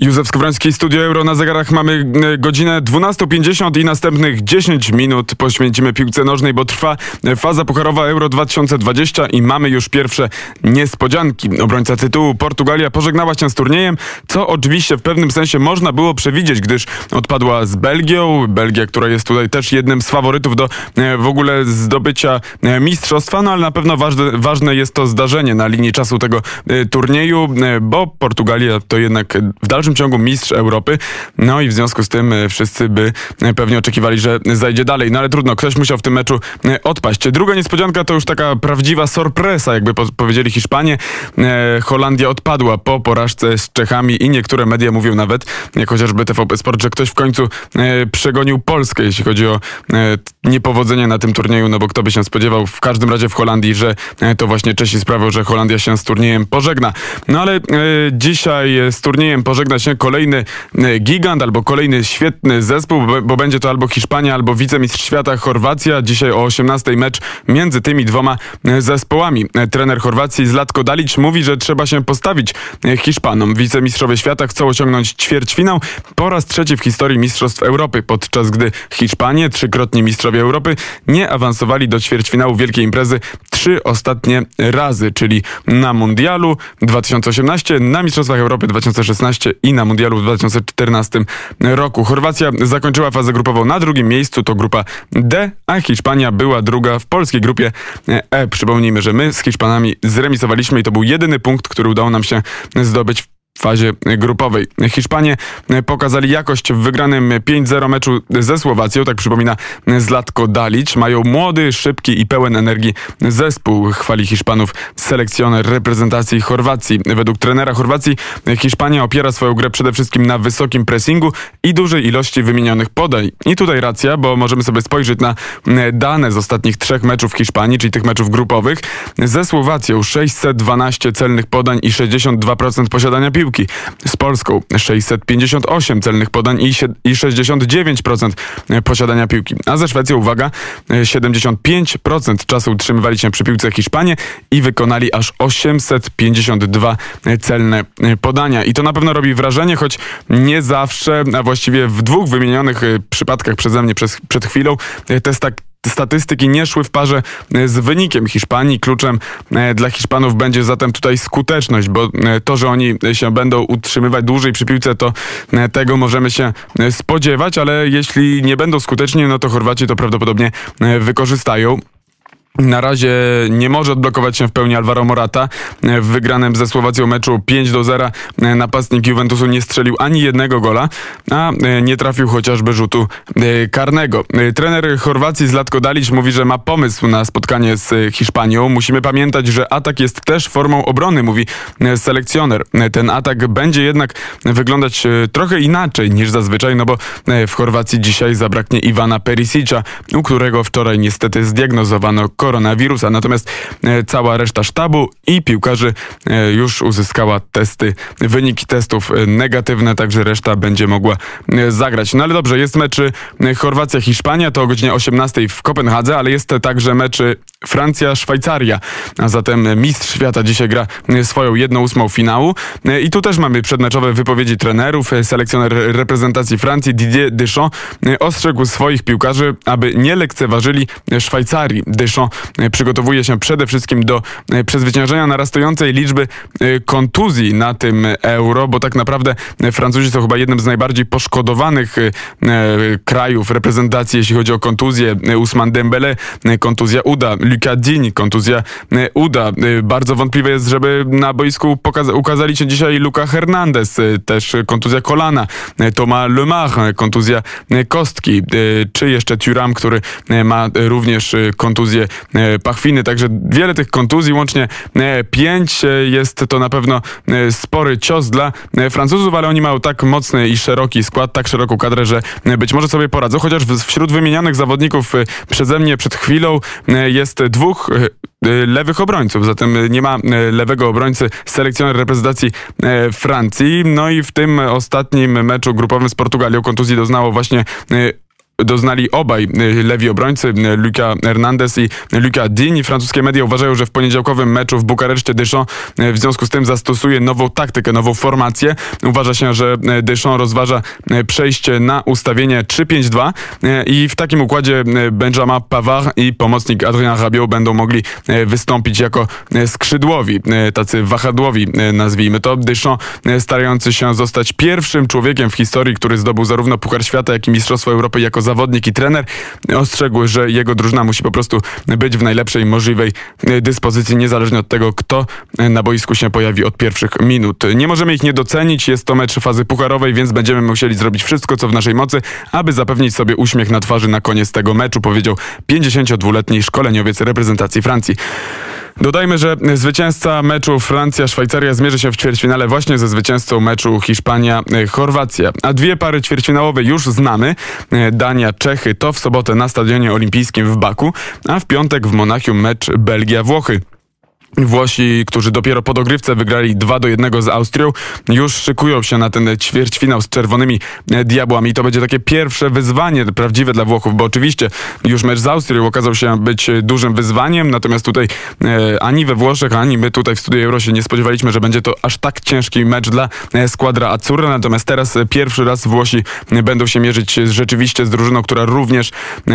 Józef Skowroński, Studio Euro. Na zegarach mamy e, godzinę 12.50 i następnych 10 minut poświęcimy piłce nożnej, bo trwa e, faza pucharowa Euro 2020 i mamy już pierwsze niespodzianki. Obrońca tytułu Portugalia pożegnała się z turniejem, co oczywiście w pewnym sensie można było przewidzieć, gdyż odpadła z Belgią. Belgia, która jest tutaj też jednym z faworytów do e, w ogóle zdobycia mistrzostwa, no ale na pewno ważne, ważne jest to zdarzenie na linii czasu tego turnieju, bo Portugalia to jednak w dalszym dalszym ciągu mistrz Europy. No i w związku z tym e, wszyscy by e, pewnie oczekiwali, że zajdzie dalej. No ale trudno, ktoś musiał w tym meczu e, odpaść. Druga niespodzianka to już taka prawdziwa sorpresa, jakby po powiedzieli Hiszpanie. Holandia odpadła po porażce z Czechami i niektóre media mówią nawet, jak chociażby TVP Sport, że ktoś w końcu przegonił Polskę, jeśli chodzi o niepowodzenie na tym turnieju, no bo kto by się spodziewał w każdym razie w Holandii, że to właśnie Czesi sprawią, że Holandia się z turniejem pożegna. No ale dzisiaj z turniejem pożegna kolejny e, gigant albo kolejny świetny zespół, bo będzie to albo Hiszpania, albo wicemistrz świata Chorwacja. Dzisiaj o 18 mecz między tymi dwoma e, zespołami. E, trener Chorwacji Zlatko Dalic mówi, że trzeba się postawić Hiszpanom. Wicemistrzowie świata chcą osiągnąć ćwierćfinał po raz trzeci w historii Mistrzostw Europy, podczas gdy Hiszpanie, trzykrotni mistrzowie Europy, nie awansowali do ćwierćfinału wielkiej imprezy trzy ostatnie razy, czyli na Mundialu 2018, na Mistrzostwach Europy 2016 i na Mundialu w 2014 roku. Chorwacja zakończyła fazę grupową na drugim miejscu, to grupa D, a Hiszpania była druga w polskiej grupie E. Przypomnijmy, że my z Hiszpanami zremisowaliśmy i to był jedyny punkt, który udało nam się zdobyć w fazie grupowej. Hiszpanie pokazali jakość w wygranym 5-0 meczu ze Słowacją, tak przypomina Zlatko Dalic. Mają młody, szybki i pełen energii zespół, chwali Hiszpanów selekcjoner reprezentacji Chorwacji. Według trenera Chorwacji Hiszpania opiera swoją grę przede wszystkim na wysokim pressingu i dużej ilości wymienionych podań. I tutaj racja, bo możemy sobie spojrzeć na dane z ostatnich trzech meczów Hiszpanii, czyli tych meczów grupowych. Ze Słowacją 612 celnych podań i 62% posiadania piłki piłki. Z Polską 658 celnych podań i 69% posiadania piłki. A ze Szwecją, uwaga, 75% czasu utrzymywali się przy piłce Hiszpanie i wykonali aż 852 celne podania. I to na pewno robi wrażenie, choć nie zawsze, a właściwie w dwóch wymienionych przypadkach przeze mnie przez, przed chwilą, to jest tak statystyki nie szły w parze e, z wynikiem Hiszpanii. Kluczem e, dla Hiszpanów będzie zatem tutaj skuteczność, bo e, to, że oni się będą utrzymywać dłużej przy piłce, to tego możemy się spodziewać, ale jeśli nie będą skuteczni, no to Chorwaci to prawdopodobnie wykorzystają. Na razie nie może odblokować się w pełni Alvaro Morata. W wygranym ze Słowacją meczu 5 do 0 napastnik Juventusu nie strzelił ani jednego gola, a nie trafił chociażby rzutu e, karnego. E, trener Chorwacji Zlatko Dalic mówi, że ma pomysł na spotkanie z Hiszpanią. Musimy pamiętać, że atak jest też formą obrony, mówi e, selekcjoner. Ten atak będzie jednak wyglądać trochę inaczej niż zazwyczaj, no bo w Chorwacji dzisiaj zabraknie Iwana Perisicza, u którego wczoraj niestety zdiagnozowano koronawirusa. Natomiast e, cała reszta sztabu i piłkarzy e, już uzyskała testy, wyniki testów e, negatywne, także reszta będzie mogła zagrać. No ale dobrze, jest mecz Chorwacja-Hiszpania, to o godzinie 18 w Kopenhadze, ale jest także mecz Francja-Szwajcaria, a zatem mistrz świata dzisiaj gra swoją jedną ósmą finału i tu też mamy przedmeczowe wypowiedzi trenerów. Selekcjoner reprezentacji Francji Didier Deschamps ostrzegł swoich piłkarzy, aby nie lekceważyli Szwajcarii. Deschamps E, przygotowuje się przede wszystkim do e, przezwyciężenia narastającej liczby e, kontuzji na tym euro, bo tak naprawdę Francuzi są chyba jednym z najbardziej poszkodowanych krajów reprezentacji, jeśli chodzi o kontuzję. Usman Dembele, kontuzja uda, Luka Digne, kontuzja uda. Bardzo wątpliwe jest, żeby na boisku ukazali się dzisiaj Luka Hernandez, też kontuzja kolana, Thomas Lemar, kontuzja kostki, czy jeszcze Thuram, który ma również kontuzję E, pachwiny, także wiele tych kontuzji, łącznie e, pięć. E, jest to na pewno spory cios dla Francuzów, ale oni mają tak mocny i szeroki skład, tak szeroką kadrę, że być może sobie poradzą, chociaż wśród wymienianych zawodników przeze mnie przed chwilą jest dwóch lewych obrońców, zatem nie ma lewego obrońcy selekcjoner reprezentacji Francji. No i w tym ostatnim meczu grupowym z Portugalią kontuzji doznało właśnie doznali obaj y, lewi obrońcy, y, Luka Hernandez i Luka Dini. Francuskie media uważają, że w poniedziałkowym meczu w Bukareszcie Deschamps y, w związku z tym zastosuje nową taktykę, nową formację. Uważa się, że Deschamps rozważa przejście na ustawienie 3-5-2 y, i w takim układzie Benjamin Pavard i pomocnik Adrien Rabiot będą mogli wystąpić jako skrzydłowi, tacy wahadłowi, nazwijmy to. Deschamps starający się zostać pierwszym człowiekiem w historii, który zdobył zarówno Puchar Świata, jak i Mistrzostwo Europy jako zawodnik i trener, ostrzegł, że jego drużyna musi po prostu być w najlepszej możliwej y, dyspozycji, niezależnie od tego, kto y, na boisku się pojawi od pierwszych minut. Nie możemy ich nie docenić, jest to mecz fazy pucharowej, więc będziemy musieli zrobić wszystko, co w naszej mocy, aby zapewnić sobie uśmiech na twarzy na koniec tego meczu, powiedział 52-letni szkoleniowiec reprezentacji Francji. Dodajmy, że zwycięzca meczu Francja-Szwajcaria zmierzy się w ćwierćfinale właśnie ze zwycięzcą meczu Hiszpania-Chorwacja. A dwie pary ćwierćfinałowe już znamy. Dania-Czechy to w sobotę na Stadionie Olimpijskim w Baku, a w piątek w Monachium mecz Belgia-Włochy. Włosi, którzy dopiero po dogrywce wygrali 2 do 1 z Austrią, już szykują się na ten ćwierćfinał z czerwonymi e, diabłami. To będzie takie pierwsze wyzwanie prawdziwe dla Włochów, bo oczywiście już mecz z Austrią okazał się być e, dużym wyzwaniem, natomiast tutaj e, ani we Włoszech, ani my tutaj w Studiu Euro się nie spodziewaliśmy, że będzie to aż tak ciężki mecz dla e, składra Azzurra, natomiast teraz pierwszy raz Włosi będą się mierzyć rzeczywiście z drużyną, która również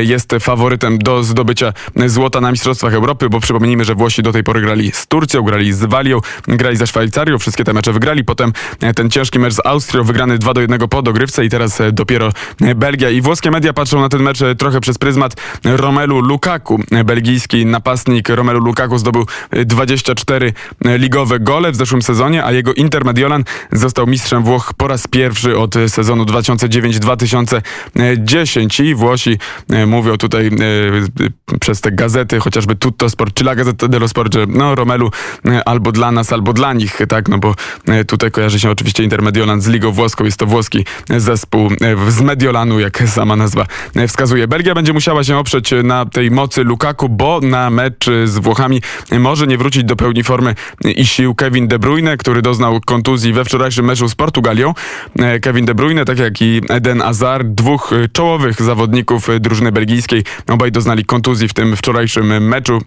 jest faworytem do zdobycia złota na Mistrzostwach Europy, bo przypomnijmy, że Włosi do tej pory grali z Turcją, grali z Walią, grali ze Szwajcarią, wszystkie te mecze wygrali. Potem e, ten ciężki mecz z Austrią wygrany 2 do 1 po dogrywce i teraz e, dopiero e, Belgia. I włoskie media patrzą na ten mecz trochę przez pryzmat Romelu Lukaku. Belgijski napastnik Romelu Lukaku zdobył e, 24 ligowe gole w zeszłym sezonie, a jego Inter Mediolan został mistrzem Włoch po raz pierwszy od sezonu 2009-2010 i Włosi mówią tutaj przez te gazety, chociażby Tutto Sport czy La Gazzetta dello Sport, że no Romelu e, albo dla nas, albo dla nich, tak, no bo e, tutaj kojarzy się oczywiście Inter Mediolan z Ligą Włoską, jest to włoski zespół e, z Mediolanu, jak sama nazwa wskazuje. Belgia będzie musiała się oprzeć na tej mocy Lukaku, bo na mecz z Włochami może nie wrócić do pełni formy i sił Kevin De Bruyne, który doznał kontuzji we wczorajszym meczu z Portugalią. Kevin De Bruyne, tak jak i Eden Hazard, dwóch czołowych zawodników drużyny belgijskiej, obaj doznali kontuzji w tym wczorajszym meczu.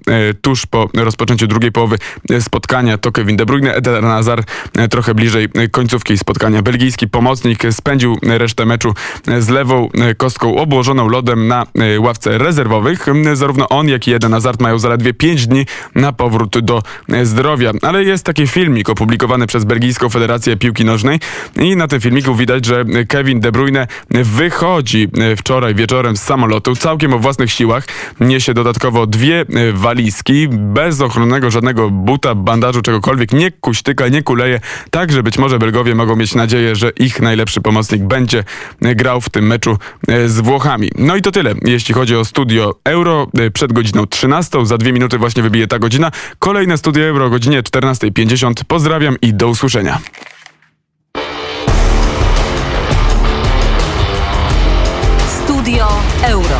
Tuż po rozpoczęciu drugiej połowy spotkania to Kevin De Bruyne, Eden Hazard e, trochę bliżej końcówki spotkania. Belgijski pomocnik spędził resztę meczu z lewą e, kostką obłożoną lodem na e, ławce rezerwowych. Zarówno on, jak i Eden Hazard mają zaledwie 5 dni na powrót do zdrowia. Ale jest taki filmik opublikowany przez Belgijską Federację Piłki Nożnej i na tym filmiku widać, że Kevin De Bruyne wychodzi wczoraj wieczorem z samolotu całkiem o własnych siłach. Niesie dodatkowo dwie walizki, bez ochronnego żadnego buta, bandażu, czegokolwiek. Nie kuśtyka, nie kuleje, tak że być może Belgowie mogą mieć nadzieję, że ich najlepszy pomocnik będzie grał w tym meczu e, z Włochami. No i to tyle, jeśli chodzi o studio Euro e, przed godziną 13. Za dwie minuty właśnie wybije ta godzina. Kolejne studio Euro o godzinie 14.50. Pozdrawiam i do usłyszenia. Studio Euro.